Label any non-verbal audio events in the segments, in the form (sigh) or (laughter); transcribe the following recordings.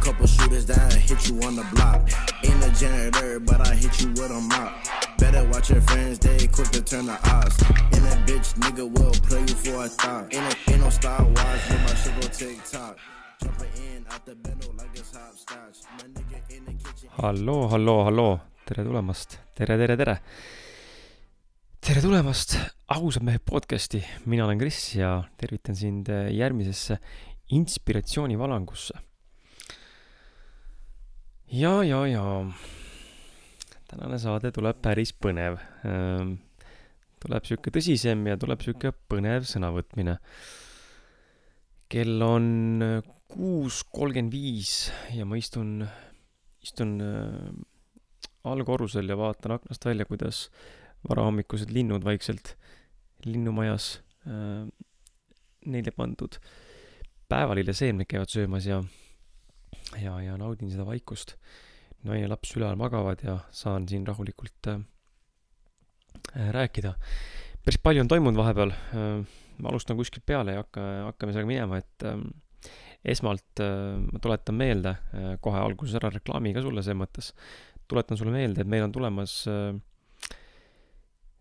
couple shooters that hit you on the block. Ain't a janitor, but I hit you with a mop. Better watch your friends, they quick to turn the odds. And a bitch nigga will play you for a thought. Ain't, a, ain't no Star Wars, but my shit go TikTok. Halloo, halloo, halloo, tere tulemast, tere, tere, tere. tere tulemast Ausad mehed podcasti, mina olen Kris ja tervitan sind järgmisesse inspiratsioonivalangusse. ja, ja, ja tänane saade tuleb päris põnev. tuleb sihuke tõsisem ja tuleb sihuke põnev sõnavõtmine. kell on kuus kolmkümmend viis ja ma istun istun äh, allkorrusel ja vaatan aknast välja, kuidas varahommikused linnud vaikselt linnumajas äh, neile pandud päevalilleseemneid käivad söömas ja, ja, ja naudin seda vaikust. naine ja laps üleval magavad ja saan siin rahulikult äh, äh, rääkida. päris palju on toimunud vahepeal äh,. ma alustan kuskilt peale ja hakka, hakkame sellega minema, et äh, esmalt äh, ma tuletan meelde äh, kohe alguses ära reklaami ka sulle selles mõttes. tuletan sulle meelde, et meil on tulemas äh,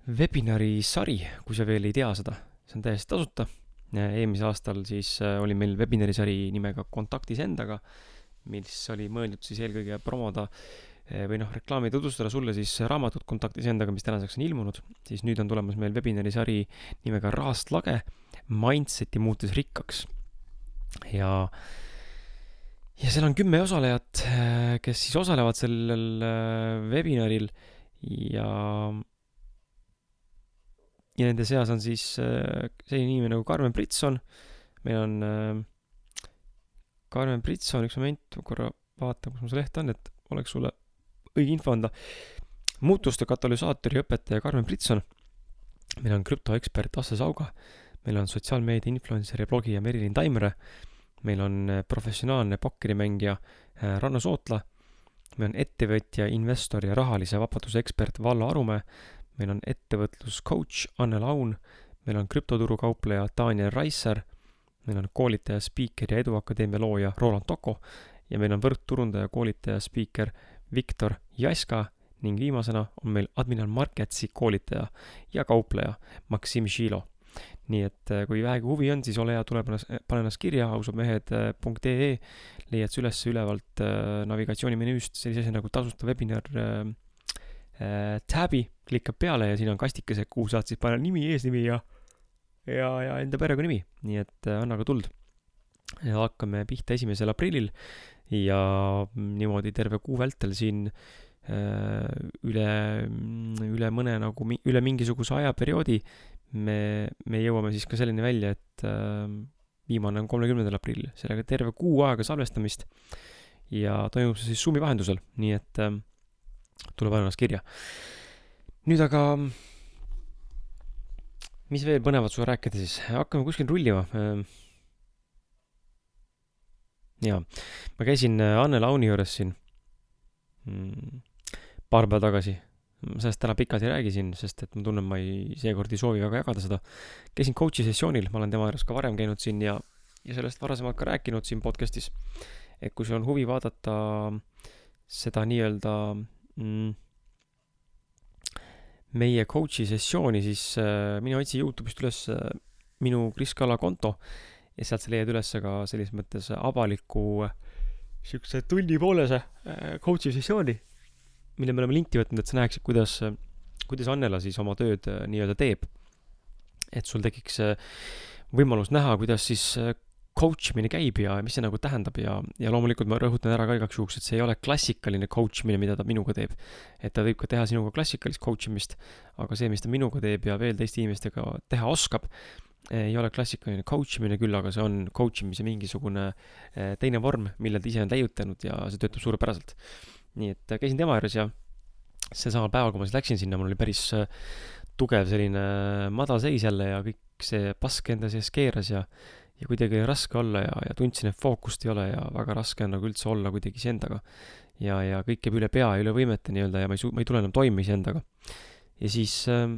webinari sari, kui sa veel ei tea seda, see on täiesti tasuta. eelmisel aastal siis äh, oli meil webinari sari nimega Kontaktis endaga, mis oli mõeldud siis eelkõige promoda äh, või noh, reklaami tutvustada sulle siis raamatut Kontaktis endaga, mis tänaseks on ilmunud, siis nüüd on tulemas meil webinari sari nimega Rahast lage, Mindseti muutes rikkaks. ja, ja seal on kümme osalejat, kes siis osalevad sellel äh, webinaril ja ja nende seas on siis selline inimene nagu Karmen Britson, meil on äh, Karmen Britson, üks moment, ma korra vaatan, kus mul see leht on, et oleks sulle õige info anda. muutuste katalüsaatori õpetaja Karmen Britson, meil on krüptoekspert Asse Sauga, meil on sotsiaalmeedia influencer ja blogija Merilin Taimre, meil on äh, professionaalne pokkerimängija äh, Ranno Sootla, meil on ettevõtja, investor ja rahalise vabaduse ekspert Vallo Arumäe, meil on ettevõtluscoach Anne Laun, meil on krüptoturu kaupleja Daniel Raisser, meil on koolitaja, spiiker ja Eduakadeemia looja Roland Toko ja meil on võrkturundaja, koolitaja, spiiker Viktor Jaska ning viimasena on meil Admiral Marketsi koolitaja ja kaupleja Maksim Žilo. nii et äh, kui vähegi huvi on, siis ole hea, tule pane, pane ennast kirja ausamehed.ee, leiad sa üles ülevalt äh, navigatsioonimenüüst sellise asja nagu tasuta webinar äh, äh, tab'i, klikkad peale ja siin on kastikesed, kuhu saad siis panna nimi, eesnimi ja ja, ja enda perekonnanimi, nii et äh, anna ka tuld. hakkame pihta esimesel aprillil ja niimoodi terve kuu vältel siin äh, üle, üle mõne nagu, üle mingisuguse ajaperioodi me, me jõuame siis ka selleni välja, et äh, viimane on kolmekümnendal aprillil, sellega terve kuu aega salvestamist ja toimub see siis Zoomi vahendusel, nii et äh, tule pane ennast kirja. nüüd aga, mis veel põnevat sulle rääkida siis, hakkame kuskil rullima. jaa, ma käisin äh, Anne Launi juures siin mm, paar päeva tagasi. sellest täna pikalt ei räägi siin, sest et ma tunnen, ma ei, seekord ei soovi väga jagada seda. käisin coach'i sessioonil, ma olen tema juures ka varem käinud siin ja, ja sellest varasemalt ka rääkinud siin podcast'is. et kui sul on huvi vaadata seda nii-öelda mm, meie coach'i sessiooni, siis äh, mine otsi Youtube'ist üles äh, minu Kris Kala konto ja sealt sa leiad üles ka selles mõttes avaliku äh, siukse tunnipoolese coach'i sessiooni, mille me oleme linti võtnud, et sa näeksid, kuidas, kuidas Annela siis oma tööd nii-öelda teeb. et sul tekiks võimalus näha, kuidas siis coach imine käib ja mis see nagu tähendab ja, ja loomulikult ma rõhutan ära ka igaks juhuks, et see ei ole klassikaline coach imine, mida ta minuga teeb. et ta võib ka teha sinuga klassikalist coach imist, aga see, mis ta minuga teeb ja veel teiste inimestega teha oskab, ei ole klassikaline coach imine küll, aga see on coach imise mingisugune eh, teine vorm, mille ta ise on täiutanud ja see töötab suurepäraselt. nii et äh, käisin tema juures ja sel samal päeval, kui ma siis läksin sinna, mul oli päris äh, tugev selline madalseis jälle ja kõik see pask enda sees keeras ja ja kuidagi raske olla ja, ja tundsin, et fookust ei ole ja väga raske on nagu üldse olla kuidagi iseendaga. ja, ja kõik käib üle pea ja üle võimete nii-öelda ja ma ei suu-, ma ei tule enam toime iseendaga. ja siis äh,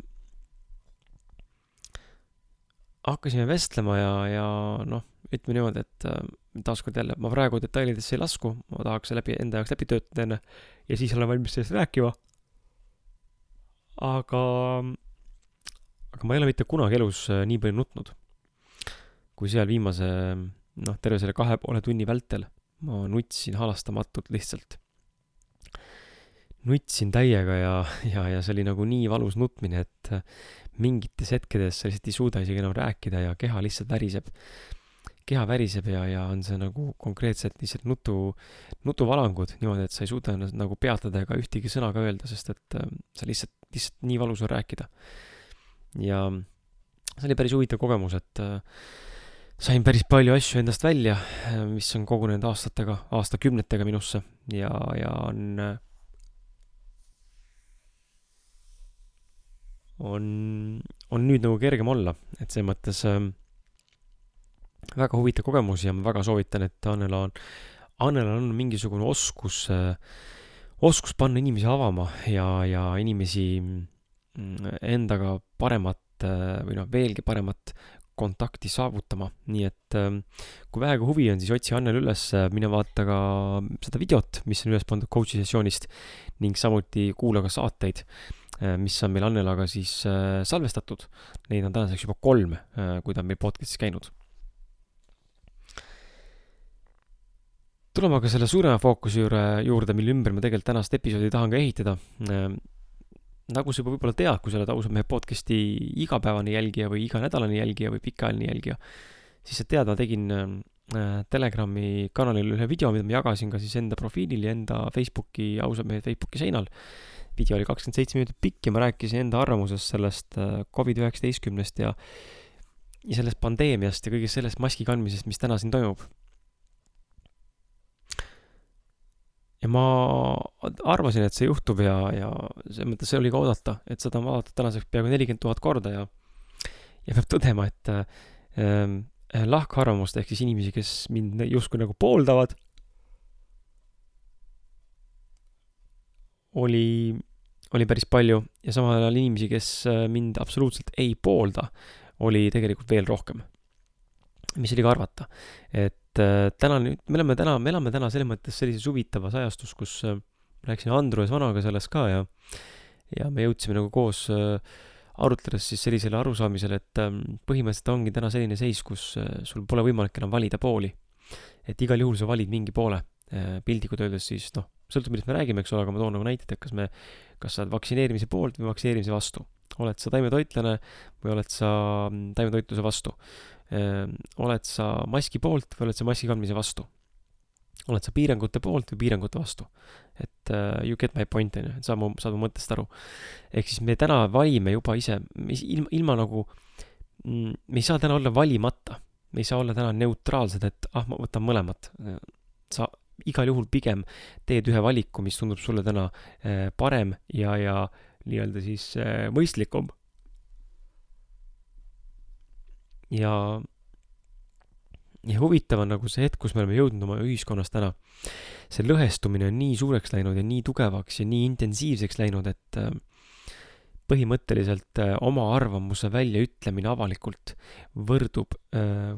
hakkasime vestlema ja, ja noh, ütleme niimoodi, et äh, taaskord jälle, ma praegu detailidesse ei lasku, ma tahaks läbi, enda jaoks läbi töötada enne ja siis olen valmis sellest rääkima. aga, aga ma ei ole mitte kunagi elus äh, nii palju nutnud kui seal viimase, noh, terve selle kahe poole tunni vältel. ma nutsin halastamatult lihtsalt. nutsin täiega ja, ja, ja see oli nagu nii valus nutmine, et mingites hetkedes sa lihtsalt ei suuda isegi enam rääkida ja keha lihtsalt väriseb keha väriseb ja, ja on see nagu konkreetselt lihtsalt nutu, nutuvalangud niimoodi, et sa ei suuda ennast nagu peatada ega ühtegi sõna ka öelda, sest et äh, see lihtsalt, lihtsalt nii valus on rääkida. ja see oli päris huvitav kogemus, et äh, sain päris palju asju endast välja, mis on kogunenud aastatega, aastakümnetega minusse ja, ja on, on, on nüüd nagu kergem olla, et selles mõttes äh, väga huvitav kogemus ja ma väga soovitan, et Annela on, Annelal on mingisugune oskus äh,, oskus panna inimesi avama ja, ja inimesi mm, endaga paremat või noh, veelgi paremat kontakti saavutama, nii et ähm, kui vähegi huvi on, siis otsi Annel üles, mine vaata ka seda videot, mis on üles pandud coach'i sessioonist ning samuti kuula ka saateid, äh, mis on meil Annelaga siis äh, salvestatud. Neid on tänaseks juba kolm, kui ta on meil podcast'is käinud tuleme aga selle suurema fookuse juurde, juurde, mille ümber ma tegelikult tänast episoodi tahan ka ehitada. Nagu sa juba võib-olla tead, kui sa oled ausalt mehe podcast'i igapäevane jälgija või iganädalane jälgija või pikaajaline jälgija, siis sa tead, ma tegin äh, Telegrami kanalil ühe video, mida ma jagasin ka siis enda profiilil ja enda Facebooki, ausalt mehe Facebooki seinal. video oli kakskümmend seitse minutit pikk ja ma rääkisin enda arvamusest sellest äh, Covid-üheksateistkümnest ja ja sellest pandeemiast ja kõigest sellest maski kandmisest, mis täna siin toimub ma arvasin, et see juhtub ja, ja selles mõttes see oli ka oodata, et seda on vaadatud tänaseks peaaegu nelikümmend tuhat korda ja ja peab tõdema, et äh, lahkarvamust ehk siis inimesi, kes mind justkui nagu pooldavad, oli, oli päris palju ja samal ajal inimesi, kes äh, mind absoluutselt ei poolda, oli tegelikult veel rohkem. mis oli ka arvata, et et äh, täna nüüd, me oleme täna, me elame täna selles mõttes sellises huvitavas ajastus, kus äh, rääkisin Andrus Vanaga sellest ka ja ja me jõudsime nagu koos äh, arutledes siis sellisele arusaamisele, et ähm, põhimõtteliselt ongi täna selline seis, kus sul pole võimalik enam valida pooli. et igal juhul sa valid mingi poole, piltlikult öeldes siis noh, sõltub, millest me räägime, eks ole, aga ma toon nagu näiteid, et kas me, kas sa oled vaktsineerimise poolt või vaktsineerimise vastu. oled sa taimetoitlane või oled sa mm, taimetoitluse vastu Ehm, oled sa maski poolt või oled sa maski kandmise vastu? oled sa piirangute poolt või piirangute vastu? et uh, you get my point, on ju, et saad mu, saad mu mõttest aru. ehk siis me täna valime juba ise, ilma, ilma nagu, mm, me ei saa täna olla valimata. me ei saa olla täna neutraalsed, et ah, ma võtan mõlemat. sa igal juhul pigem teed ühe valiku, mis tundub sulle täna eh, parem ja, ja nii-öelda siis eh, mõistlikum ja, ja huvitav on nagu see hetk, kus me oleme jõudnud oma ühiskonnas täna. see lõhestumine on nii suureks läinud ja nii tugevaks ja nii intensiivseks läinud, et äh, põhimõtteliselt oma arvamuse väljaütlemine avalikult võrdub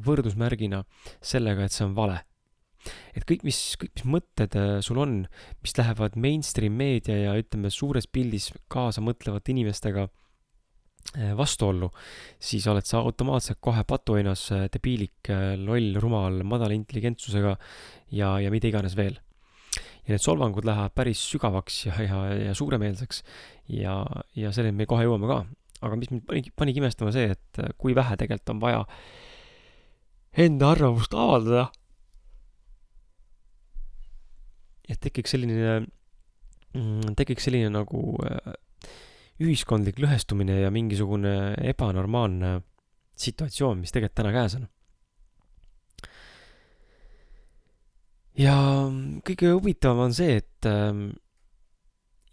võrdusmärgina sellega, et see on vale et kõik, mis, kõik, mis mõtted sul on, mis lähevad mainstream meedia ja ütleme, suures pildis kaasa mõtlevate inimestega Eh, vastuollu, siis oled sa automaatselt kohe patuoinas eh, debiilik, loll, rumal, madala intelligentsusega ja, ja mida iganes veel. ja need solvangud lähevad päris sügavaks ja, ja, ja suuremeelseks ja, ja selleni me kohe jõuame ka. aga mis mind panigi, panigi imestama see, et kui vähe tegelikult on vaja enda arvamust avaldada. Et tekiks selline, mm, tekiks selline nagu ühiskondlik lõhestumine ja mingisugune ebanormaalne situatsioon, mis tegelikult täna käes on. ja kõige huvitavam on see, et äh,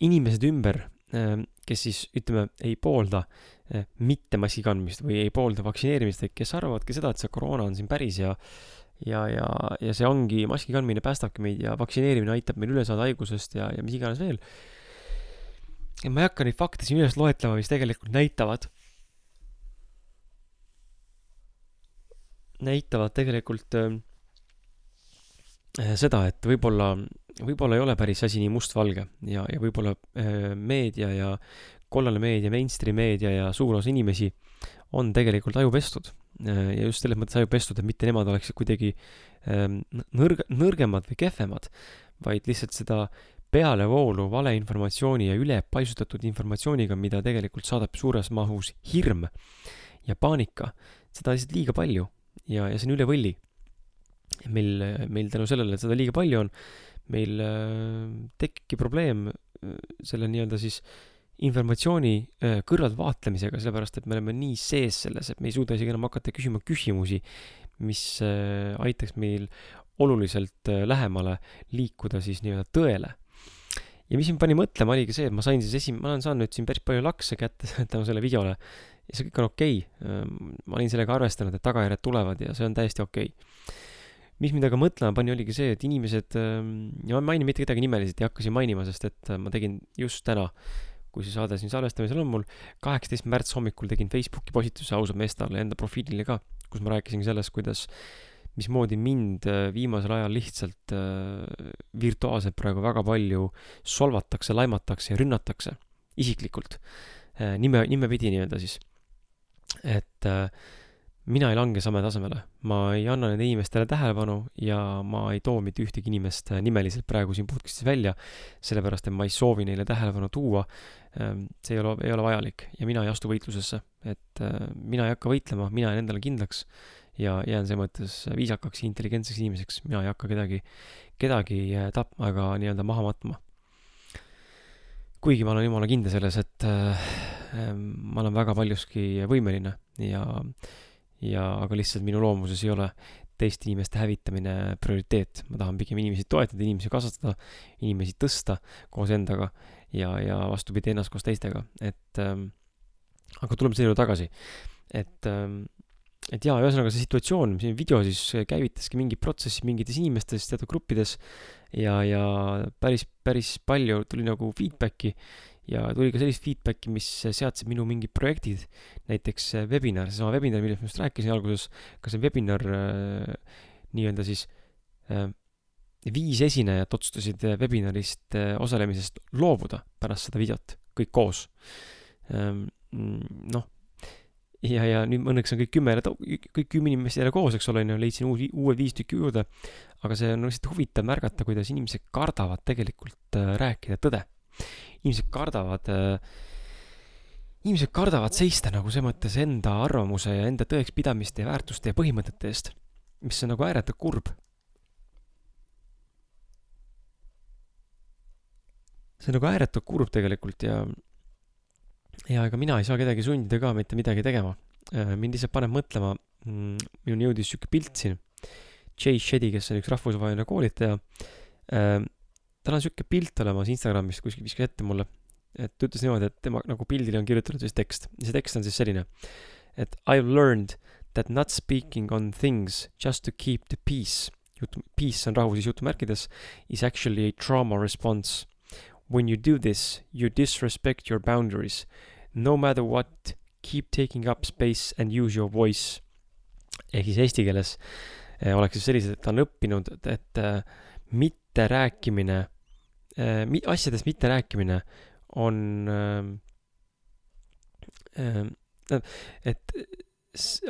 inimesed ümber äh,, kes siis ütleme, ei poolda äh, mitte maski kandmist või ei poolda vaktsineerimist, kes arvavadki seda, et see koroona on siin päris ja ja, ja, ja see ongi, maski kandmine päästabki meid ja vaktsineerimine aitab meil üle saada haigusest ja, ja mis iganes veel ma ei hakka neid fakte siin üles loetlema, mis tegelikult näitavad, näitavad tegelikult äh, seda, et võib-olla, võib-olla ei ole päris asi nii mustvalge ja, ja võib-olla äh, meedia ja kollane meedia, mainstream meedia ja suur osa inimesi on tegelikult ajupestud. Ja just selles mõttes ajupestud, et mitte nemad oleksid kuidagi ähm, nõrg-, nõrgemad või kehvemad, vaid lihtsalt seda pealevoolu valeinformatsiooni ja ülepaisutatud informatsiooniga, mida tegelikult saadab suures mahus hirm ja paanika, seda lihtsalt liiga palju ja, ja see on üle võlli. meil, meil tänu sellele, et seda liiga palju on, meil äh, tekibki probleem äh, selle nii-öelda siis informatsiooni äh, kõrvaltvaatlemisega, sellepärast et me oleme nii sees selles, et me ei suuda isegi enam hakata küsima küsimusi, mis aitaks meil oluliselt lähemale liikuda siis nii-öelda tõele ja mis mind pani mõtlema, oligi see, et ma sain siis esim-, ma olen saanud nüüd siin päris palju lakse kätte (laughs) tänu sellele videole ja see kõik on okei okay.. ma olin sellega arvestanud, et tagajärjed tulevad ja see on täiesti okei okay. mis mind aga mõtlema pani, oligi see, et inimesed, ja ma ei maini mitte kedagi nimeliselt, ei hakka siin mainima, sest et ma tegin just täna, kui see saade siin salvestamisel on mul, kaheksateist märts hommikul tegin Facebooki postituse ausalt meestele enda profiilile ka, kus ma rääkisin sellest, kuidas mismoodi mind äh, viimasel ajal lihtsalt äh, virtuaalselt praegu väga palju solvatakse, laimatakse ja rünnatakse isiklikult äh,. nime, nimepidi nii-öelda siis. et äh, mina ei lange sama tasemele, ma ei anna nendele inimestele tähelepanu ja ma ei too mitte ühtegi inimest äh, nimeliselt praegu siin podcast'is välja, sellepärast et ma ei soovi neile tähelepanu tuua. Ähm, see ei ole, ei ole vajalik ja mina ei astu võitlusesse, et äh, mina ei hakka võitlema, mina jään endale kindlaks ja jään selles mõttes viisakaks ja intelligentseks inimeseks, mina ei hakka kedagi, kedagi äh, tapma ega nii-öelda maha matma. kuigi ma olen jumala kindel selles, et äh, ma olen väga paljuski võimeline ja, ja aga lihtsalt minu loomuses ei ole teiste inimeste hävitamine prioriteet, ma tahan pigem inimesi toetada, inimesi kasvatada, inimesi tõsta koos endaga ja, ja vastupidi, ennast koos teistega, et ähm, aga tuleme selle juurde tagasi, et ähm, et jaa, ühesõnaga see situatsioon, see video siis käivitaski mingi protsessi mingites inimestes, teatud gruppides ja, ja päris, päris palju tuli nagu feedback'i ja tuli ka sellist feedback'i, mis seadsid minu mingid projektid, näiteks webinar, seesama webinar, millest ma just rääkisin alguses, ka see webinar äh, nii-öelda siis äh, viis esinejat otsustasid webinarist äh, osalemisest loobuda pärast seda videot, kõik koos. Ähm, noh ja, ja nüüd õnneks on kõik kümme, kõik kümme inimest jälle koos, eks ole, on ju, leidsin uusi, uued viis tükki juurde. aga see on lihtsalt huvitav märgata, kuidas inimesed kardavad tegelikult äh, rääkida tõde. Inimesed kardavad äh,, inimesed kardavad seista nagu selles mõttes enda arvamuse ja enda tõekspidamiste ja väärtuste ja põhimõtete eest, mis on nagu ääretult kurb. see on nagu ääretult kurb tegelikult ja ja ega mina ei saa kedagi sundida ka mitte midagi tegema. Äh, mind lihtsalt paneb mõtlema, mm, minuni jõudis sihuke pilt siin, Jay Shetty, kes on üks rahvusvaheline koolitaja. Tal on sihuke pilt olemas Instagramis, kuskil viskas ette mulle, et ta ütles niimoodi, et tema nagu pildile on kirjutatud siis tekst ja see tekst on siis selline, et I have learned that not speaking on things just to keep the peace, jutu, peace on rahu siis jutumärkides, is actually a trauma response. When you do this, you disrespect your boundaries no matter what, keep taking up space and use your voice. ehk siis eesti keeles eh, oleks siis sellised, et ta on õppinud, et, et äh, mitterääkimine äh,, mi-, asjadest mitterääkimine on äh, äh, et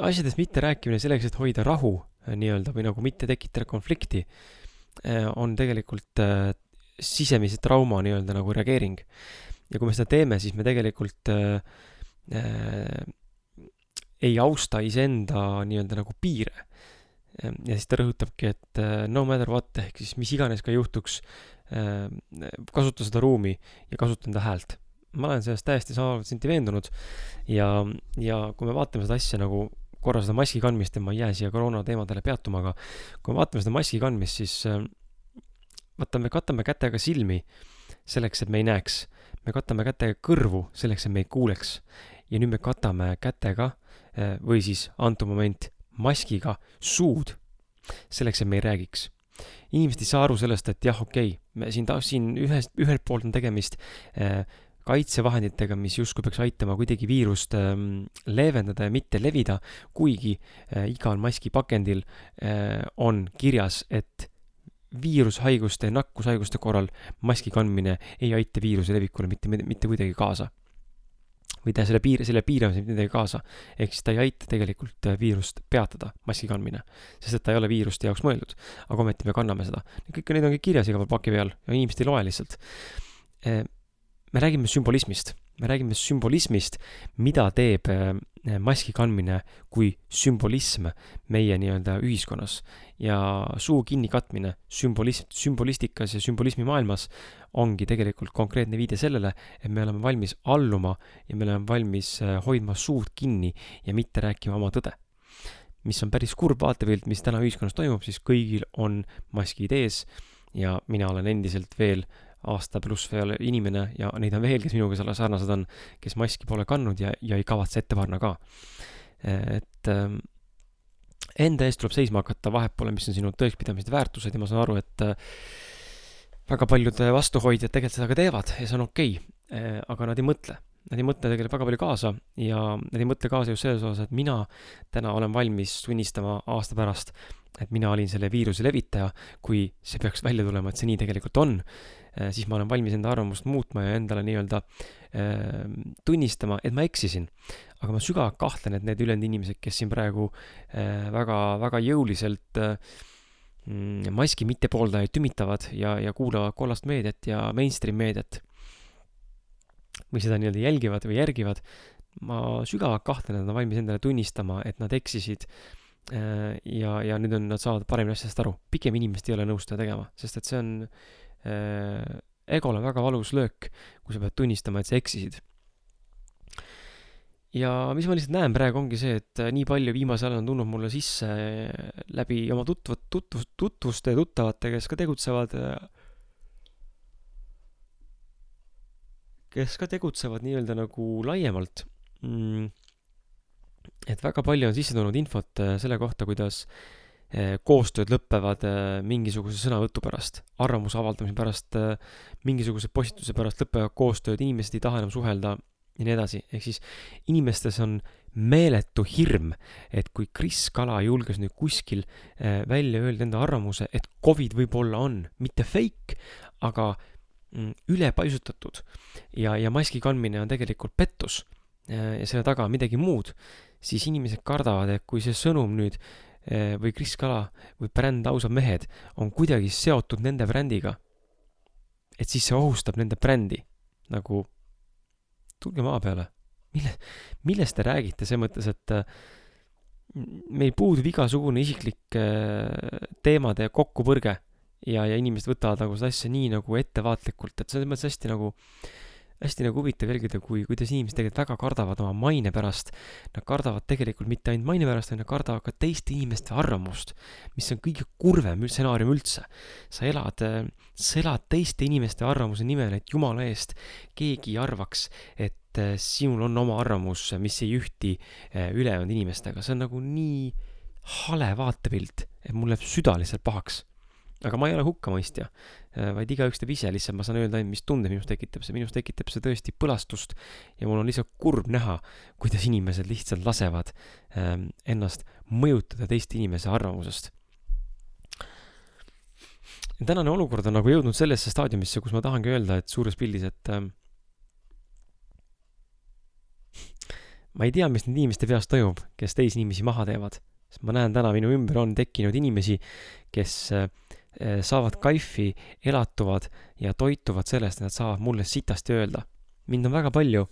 asjadest mitterääkimine selleks, et hoida rahu äh, nii-öelda või nagu mitte tekitada konflikti äh,, on tegelikult äh, sisemise trauma nii-öelda nagu reageering ja kui me seda teeme, siis me tegelikult äh, äh, ei austa iseenda nii-öelda nagu piire. Ja siis ta rõhutabki, et äh, no matter what ehk siis mis iganes ka juhtuks äh,, kasuta seda ruumi ja kasuta enda häält. ma olen sellest täiesti sada protsenti veendunud ja, ja kui me vaatame seda asja nagu korra seda maski kandmist ja ma ei jää siia koroona teemadele peatuma, aga kui me vaatame seda maski kandmist, siis äh, vaata, me katame kätega silmi selleks, et me ei näeks me katame kätega kõrvu selleks, et me ei kuuleks. ja nüüd me katame kätega eh, või siis antud moment maskiga suud selleks, et me ei räägiks. inimesed ei saa aru sellest, et jah, okei okay,, me siin siin ühest, ühelt poolt on tegemist äh, kaitsevahenditega, mis justkui peaks aitama kuidagi viirust ähm, leevendada ja mitte levida, kuigi äh, igal maskipakendil äh, on kirjas, et viirushaiguste nakkushaiguste korral maski kandmine ei aita viiruse levikule mitte, mitte kuidagi kaasa. Või ta selle piir, selle piiramisel mitte midagi kaasa. ehk siis ta ei aita tegelikult äh, viirust peatada, maski kandmine. sest et ta ei ole viiruste jaoks mõeldud. aga ometi me kanname seda. kõik need on kõik kirjas igal pool paki peal ja inimesed ei loe lihtsalt. Äh, me räägime sümbolismist me räägime sümbolismist, mida teeb äh, maski kandmine kui sümbolism meie nii-öelda ühiskonnas. ja suu kinni katmine sümbolis-, sümbolistikas ja sümbolismi maailmas ongi tegelikult konkreetne viide sellele, et me oleme valmis alluma ja me oleme valmis äh, hoidma suud kinni ja mitte rääkima oma tõde. mis on päris kurb vaatepilt, mis täna ühiskonnas toimub, siis kõigil on maskid ees ja mina olen endiselt veel äh, aasta pluss veel inimene ja neid on veel, kes minuga sarnased on, kes maski pole kandnud ja, ja ei kavatse ette panna ka. et ähm, enda eest tuleb seisma hakata, vahet pole, mis on sinu tõekspidamised, väärtused ja ma saan aru, et äh, väga paljud vastuhoidjad tegelikult seda ka teevad ja see on okei okay., äh, aga nad ei mõtle. Nad ei mõtle tegelikult väga palju kaasa ja nad ei mõtle kaasa just selles osas, et mina täna olen valmis tunnistama aasta pärast, et mina olin selle viiruse levitaja, kui see peaks välja tulema, et see nii tegelikult on siis ma olen valmis enda arvamust muutma ja endale nii-öelda äh, tunnistama, et ma eksisin. aga ma sügavalt kahtlen, et need ülejäänud inimesed, kes siin praegu äh, väga, väga jõuliselt mm, maski mittepooldajaid tümitavad ja, ja kuulavad kollast meediat ja mainstream meediat või seda nii-öelda jälgivad või järgivad, ma sügavalt kahtlen, et nad on valmis endale tunnistama, et nad eksisid ja, ja nüüd on, nad saavad paremini asjast aru. pigem inimesed ei ole nõus seda tegema, sest et see on Äh, egole väga valus löök, kui sa pead tunnistama, et sa eksisid. ja mis ma lihtsalt näen praegu, ongi see, et nii palju viimasel ajal on tulnud mulle sisse läbi oma tutvad, tutvus, tutvuste ja tuttavate, kes ka tegutsevad, kes ka tegutsevad nii-öelda nagu laiemalt mm,. et väga palju on sisse tulnud infot selle kohta, kuidas äh, koostööd lõpevad eh, mingisuguse sõnavõtu pärast, arvamuse avaldamise pärast, eh, mingisuguse postituse pärast lõpevad koostööd, inimesed ei taha enam suhelda ja nii edasi, ehk siis inimestes on meeletu hirm, et kui Kris Kala julges nüüd kuskil välja öelda enda arvamuse, et Covid võib-olla on mitte fake, aga mm, ülepaisutatud ja, ja maski kandmine on tegelikult pettus ja selle taga on midagi muud, siis inimesed kardavad, et kui see sõnum nüüd Eh, või Kris Kala või bränd Ausad mehed on kuidagi seotud nende brändiga, et siis see ohustab nende brändi. nagu tulge maa peale. mille, millest te räägite, selles mõttes, et äh, meil puudub igasugune isiklik äh, teemade kokkupõrge ja, ja inimesed võtavad nagu seda asja nii nagu ettevaatlikult, et selles mõttes hästi nagu äh, hästi nagu huvitav jälgida, kui, kuidas inimesed tegelikult väga kardavad oma maine pärast. Nad kardavad tegelikult mitte ainult maine pärast, vaid nad kardavad ka teiste inimeste arvamust, mis on kõige kurvem stsenaarium üldse. sa elad, sa elad teiste inimeste arvamuse nimel, et jumala eest keegi arvaks, et eh, sinul on oma arvamus, mis ei ühti eh, ülejäänud inimestega, see on nagu nii hale vaatepilt, et mul läheb süda lihtsalt pahaks aga ma ei ole hukkamõistja, äh, vaid igaüks teeb ise lihtsalt, ma saan öelda ainult, mis tunde minus tekitab see, minus tekitab see tõesti põlastust ja mul on lihtsalt kurb näha, kuidas inimesed lihtsalt lasevad ähm, ennast mõjutada teiste inimese arvamusest. tänane olukord on nagu jõudnud sellesse staadiumisse, kus ma tahangi öelda, et suures pildis, et ähm, ma ei tea, mis nende inimeste peas toimub, kes teisi inimesi maha teevad, sest ma näen täna minu ümber on tekkinud inimesi, kes äh, Eh, saavad kaifi, elatuvad ja toituvad sellest, et nad saavad mulle sitasti öelda. mind on väga palju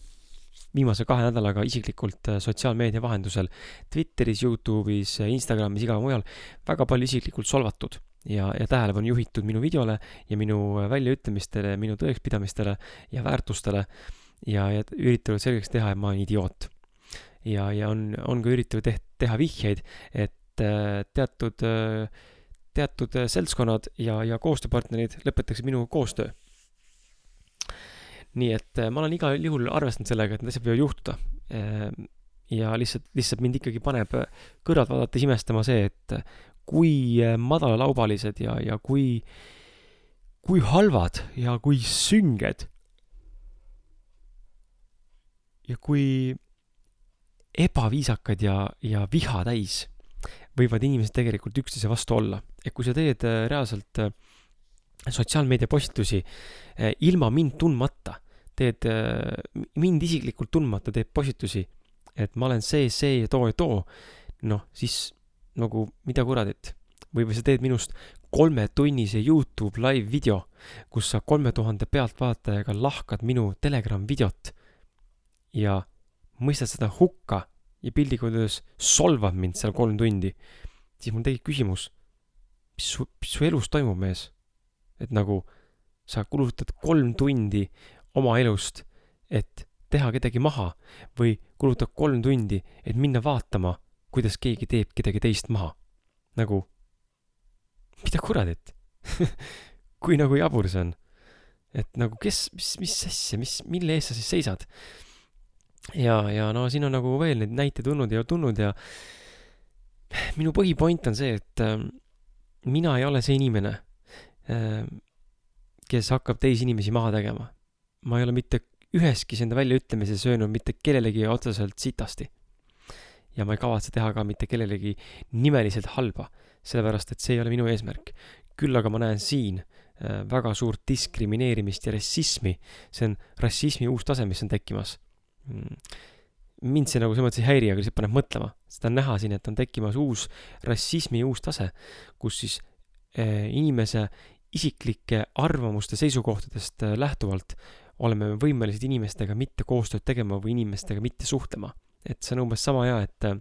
viimase kahe nädalaga isiklikult eh, sotsiaalmeedia vahendusel Twitteris, Youtube'is, Instagramis, igal mujal väga palju isiklikult solvatud ja, ja tähelepanu juhitud minu videole ja minu väljaütlemistele, minu tõekspidamistele ja väärtustele ja, ja üritanud selgeks teha, et ma olen idioot. ja, ja on, on ka üritanud teha vihjeid, et äh, teatud äh, teatud äh, seltskonnad ja, ja koostööpartnerid lõpetaksid minuga koostöö. nii et äh, ma olen igal juhul arvestanud sellega, et need asjad võivad juhtuda. Äh, ja lihtsalt, lihtsalt mind ikkagi paneb kõrvalt vaadates imestama see, et kui madalalaubalised ja, ja kui, kui halvad ja kui sünged ja kui ebaviisakad ja, ja viha täis võivad inimesed tegelikult üksteise vastu olla. Et kui sa teed äh, reaalselt äh, sotsiaalmeedia postitusi eh, ilma mind tundmata, teed mind isiklikult tundmata, teed postitusi, et ma olen see, see ja too ja too, noh, siis nagu mida kuradit. või, või sa teed minust kolmetunnise Youtube live video, kus sa kolme tuhande pealtvaatajaga lahkad minu Telegram videot ja mõistad seda hukka ja piltlikult öeldes solvad mind seal kolm tundi, siis mul tekib küsimus, mis su, mis su elus toimub, mees? et nagu sa kulutad kolm tundi oma elust, et teha kedagi maha või kulutad kolm tundi, et minna vaatama, kuidas keegi teeb kedagi teist maha. nagu, mida kuradit (laughs) kui nagu jabur see on. et nagu kes, mis, mis asja, mis, mille eest sa siis seisad? ja, ja no siin on nagu veel neid näiteid tulnud ja tulnud ja minu põhipoint on see, et äh, mina ei ole see inimene äh,, kes hakkab teisi inimesi maha tegema. ma ei ole mitte üheski enda väljaütlemises öelnud mitte kellelegi otseselt sitasti. ja ma ei kavatse teha ka mitte kellelegi nimeliselt halba, sellepärast et see ei ole minu eesmärk. küll aga ma näen siin äh, väga suurt diskrimineerimist ja rassismi. see on rassismi uus tase, mis on tekkimas Mm. Mind see nagu selles mõttes ei häiri, aga lihtsalt paneb mõtlema. seda on näha siin, et on tekkimas uus rassismi uus tase, kus siis eh, inimese isiklike arvamuste, seisukohtadest eh, lähtuvalt oleme võimelised inimestega mitte koostööd tegema või inimestega mitte suhtlema. et see on umbes sama hea, et eh,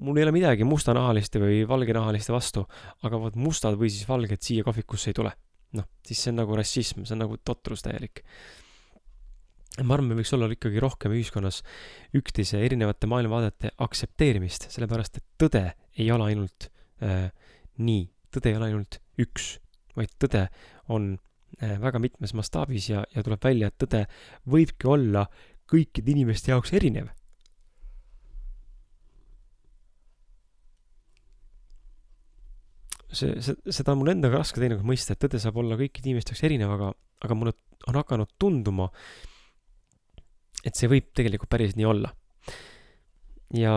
mul ei ole midagi mustanahaliste või valgenahaliste vastu, aga vot mustad või siis valged siia kohvikusse ei tule. noh, siis see on nagu rassism, see on nagu totrus täielik ma arvan, me võiks olla ikkagi rohkem ühiskonnas üksteise erinevate maailmavaadete aktsepteerimist, sellepärast et tõde ei ole ainult äh, nii, tõde ei ole ainult üks, vaid tõde on äh, väga mitmes mastaabis ja, ja tuleb välja, et tõde võibki olla kõikide inimeste jaoks erinev. see, see, seda on mul endaga raske teinekord mõista, et tõde saab olla kõikide inimeste jaoks erinev, aga, aga mulle on hakanud tunduma äh, et see võib tegelikult päris nii olla. ja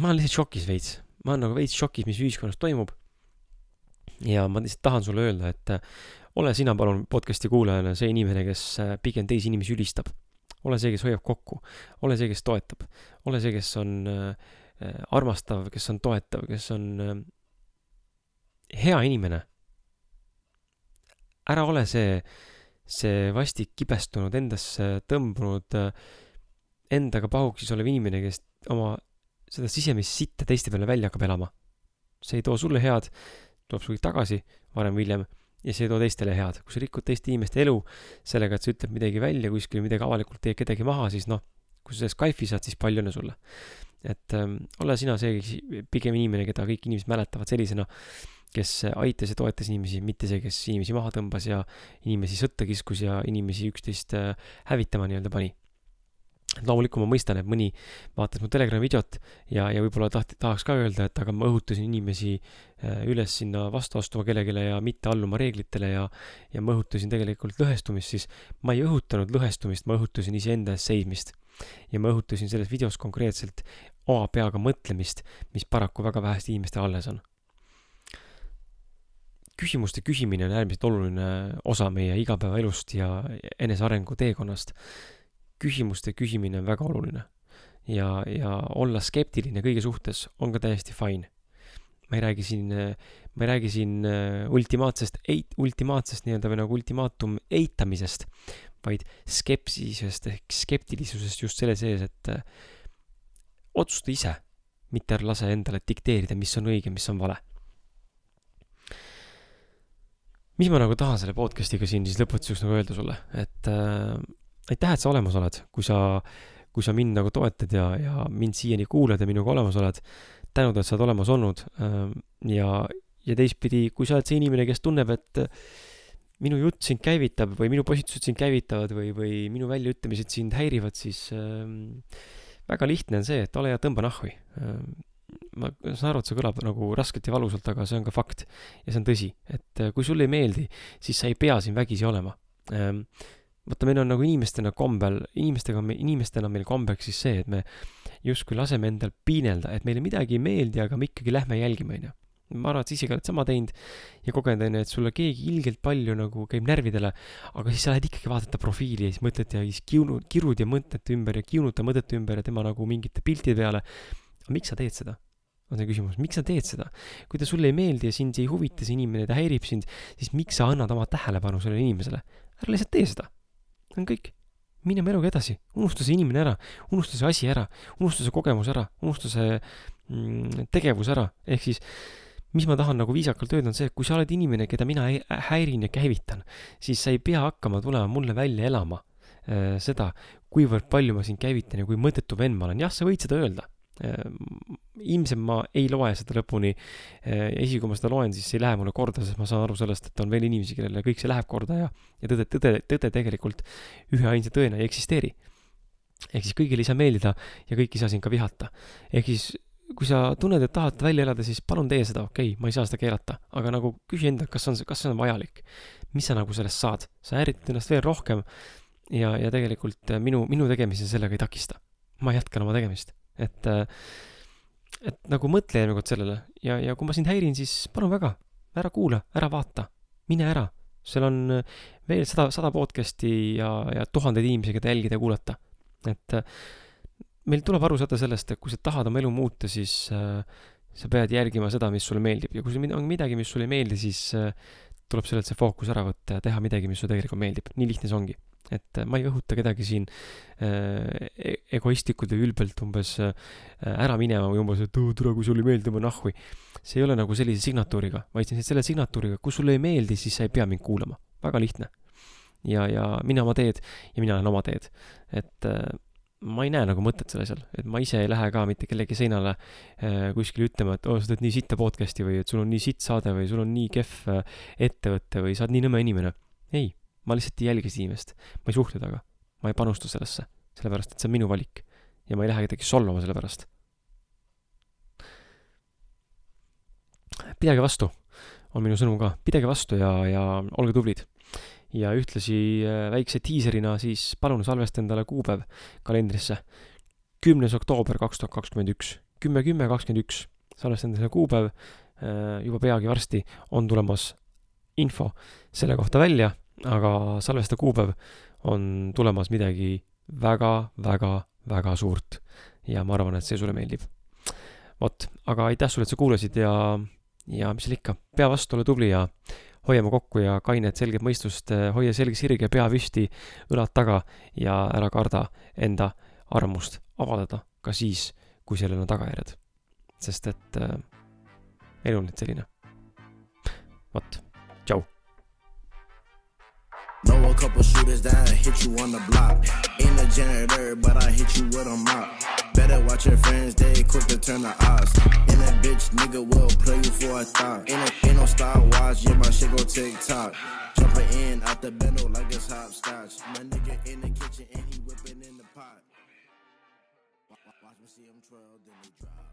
ma olen lihtsalt šokis veits, ma olen nagu veits šokis, mis ühiskonnas toimub. ja ma lihtsalt tahan sulle öelda, et äh, ole sina palun podcast'i kuulajana see inimene, kes äh, pigem teisi inimesi ülistab. ole see, kes hoiab kokku, ole see, kes toetab, ole see, kes on äh, armastav, kes on toetav, kes on hea inimene. ära ole see see vastik kibestunud, endasse tõmbunud, endaga pahuksis olev inimene, kes oma seda sisemist sitta teiste peale välja hakkab elama. see ei too sulle head, tuleb sulle tagasi varem või hiljem ja see ei too teistele head. kui sa rikud teiste inimeste elu sellega, et sa ütled midagi välja kuskil, midagi avalikult teed kedagi maha, siis noh, kui sa kaifi saad, siis palju õnne sulle. et ähm, ole sina see pigem inimene, keda kõik inimesed mäletavad sellisena, kes aitas ja toetas inimesi, mitte see, kes inimesi maha tõmbas ja inimesi sõtta kiskus ja inimesi üksteist äh, hävitama nii-öelda pani. loomulikult ma mõistan, et mõni vaatas mu Telegrami videot ja, ja võib-olla taht-, tahaks ka öelda, et aga ma õhutasin inimesi äh, üles sinna vastu astuma kellelegi ja mitte alluma reeglitele ja ja ma õhutasin tegelikult lõhestumist, siis ma ei õhutanud lõhestumist, ma õhutasin iseenda eest seismist. Ja ma õhutasin selles videos konkreetselt oma peaga mõtlemist, mis paraku väga vähestel inimestel alles on küsimuste küsimine on äärmiselt oluline osa meie igapäevaelust ja enesearengu teekonnast. küsimuste küsimine on väga oluline. ja, ja olla skeptiline kõige suhtes on ka täiesti fine. ma ei räägi siin, ma ei räägi siin äh, ultimaatsest eit-, ultimaatsest nii-öelda või nagu ultimaatum eitamisest, vaid skepsisest ehk skeptilisusest just selle sees, et äh, otsusta ise, mitte ära lase endale dikteerida, mis on õige, mis on vale mis ma nagu tahan selle podcast'iga siin siis lõpetuseks nagu öelda sulle, et äh, aitäh, et sa olemas oled, kui sa, kui sa mind nagu toetad ja, ja mind siiani kuulad ja minuga olemas oled. tänud, et sa oled olemas olnud äh, ja, ja teistpidi, kui sa oled see inimene, kes tunneb, et minu jutt sind käivitab või minu postitused sind käivitavad või, või minu väljaütlemised sind häirivad, siis äh, väga lihtne on see, et ole hea, tõmba nahhui äh, ma saan aru, et see kõlab nagu raskelt ja valusalt, aga see on ka fakt. ja see on tõsi, et äh, kui sulle ei meeldi, siis sa ei pea siin vägisi olema. Ähm, vaata, meil on nagu inimestena kombel, inimestega, inimestena meil kombeks siis see, et me justkui laseme endal piinelda, et meile midagi ei meeldi, aga me ikkagi lähme jälgime, onju. Ma arvan, et sa ise ka oled sama teinud ja kogenud, on ju, et sulle keegi ilgelt palju nagu käib närvidele, aga siis sa lähed ikkagi vaatad ta profiili ja siis mõtled ja siis kiunu-, kirud ja mõtete ümber ja kiunud ta mõtete ümber ja tema nagu mingite piltide peale. aga miks sa teed seda? on see küsimus, miks sa teed seda? kui ta sulle ei meeldi ja sind ei huvita see inimene, ta häirib sind, siis miks sa annad oma tähelepanu sellele inimesele? ära lihtsalt tee seda. on kõik. mine oma eluga edasi, unusta see inimene ära, unusta see asi ära, unusta see kogemus ära, unusta see mm, tegevus ära, ehk siis mis ma tahan nagu viisakalt öelda, on see, et kui sa oled inimene, keda mina häirin ja käivitan, siis sa ei pea hakkama tulema mulle välja elama äh, seda, kuivõrd palju ma sind käivitan ja kui mõttetu vend ma olen. jah, sa võid seda öelda äh,. ilmselt ma ei loe seda lõpuni äh,. isegi kui ma seda loen, siis ei lähe mulle korda, sest ma saan aru sellest, et on veel inimesi, kellele kõik see läheb korda ja, ja tõde, tõde, tõde tegelikult üheainsa tõena ei eksisteeri ehk siis kõigile ei saa meeldida ja kõik ei saa sind ka vihata. ehk siis kui sa tunned, et tahad välja elada, siis palun tee seda, okei okay,, ma ei saa seda keelata, aga nagu küsi endalt, kas on, kas see on vajalik. mis sa nagu sellest saad, sa häirid ennast veel rohkem ja, ja tegelikult äh, minu, minu tegemisi sellega ei takista. ma jätkan oma tegemist, et, äh, et nagu mõtle järgmine kord sellele ja, ja kui ma sind häirin, siis palun väga, ära kuula, ära vaata, mine ära. seal on äh, veel sada, sada podcast'i ja, ja tuhandeid inimesi, keda jälgida ja kuulata. et meil tuleb aru saada sellest, et kui sa tahad oma elu muuta, siis äh, sa pead järgima seda, mis sulle meeldib ja kui sul on midagi, mis sulle ei meeldi, siis äh, tuleb sellelt see fookus ära võtta ja teha midagi, mis sulle tegelikult meeldib. nii lihtne see ongi. et äh, ma ei õhuta kedagi siin äh, e-, egoistlikult ja ülbelt umbes äh, ära minema või umbes, et tule, kui sulle ei meeldi, ma nahhui. see ei ole nagu sellise signatuuriga, vaid selle signatuuriga, kui sulle ei meeldi, siis sa ei pea mind kuulama. väga lihtne. ja, ja mine oma teed ja mina lähen oma teed. et äh, ma ei näe nagu mõtet selle asjal, et ma ise ei lähe ka mitte kellegi seinale äh, kuskile ütlema, et oo oh,, sa teed nii sitta podcast'i või et sul on nii sitt saade või sul on nii kehv äh, ettevõte või sa oled nii nõme inimene. ei, ma lihtsalt ei jälgi seda inimest, ma ei suhtle temaga, ma ei panusta sellesse, sellepärast et see on minu valik. Ja ma ei lähe kedagi solvama selle pärast. pidage vastu, on minu sõnum ka, pidage vastu ja, ja olge tublid ja ühtlasi äh, väikse diiserina siis palun salvesta endale kuupäev kalendrisse. kümnes oktoober kaks tuhat kakskümmend üks, kümme, kümme, kakskümmend üks, salvesta endale kuupäev, äh, juba peagi varsti on tulemas info selle kohta välja, aga salvesta kuupäev on tulemas midagi väga, väga, väga suurt ja ma arvan, et see sulle meeldib. vot, aga aitäh sulle, et sa kuulasid ja, ja mis seal ikka, pea vastu, ole tubli ja hoiame kokku ja kainet selget mõistust, eh, hoia selge sirge, pea püsti, õlad taga ja ära karda enda arvamust avaldada ka siis, kui sellel on tagajärjed. sest et äh, elu on nüüd selline. vot, tšau. Know a couple shooters that hit you on the block. Janitor, but I hit you with a mop. Better watch your friends, they quick to turn the odds. And that bitch nigga will play you for a thought. Ain't no, ain't no Star Wars, yeah, my shit go tick tock. Jumping in out the bendo like it's hopscotch. My nigga in the kitchen and he whipping in the pot. Watch me see him twirl, then he drop.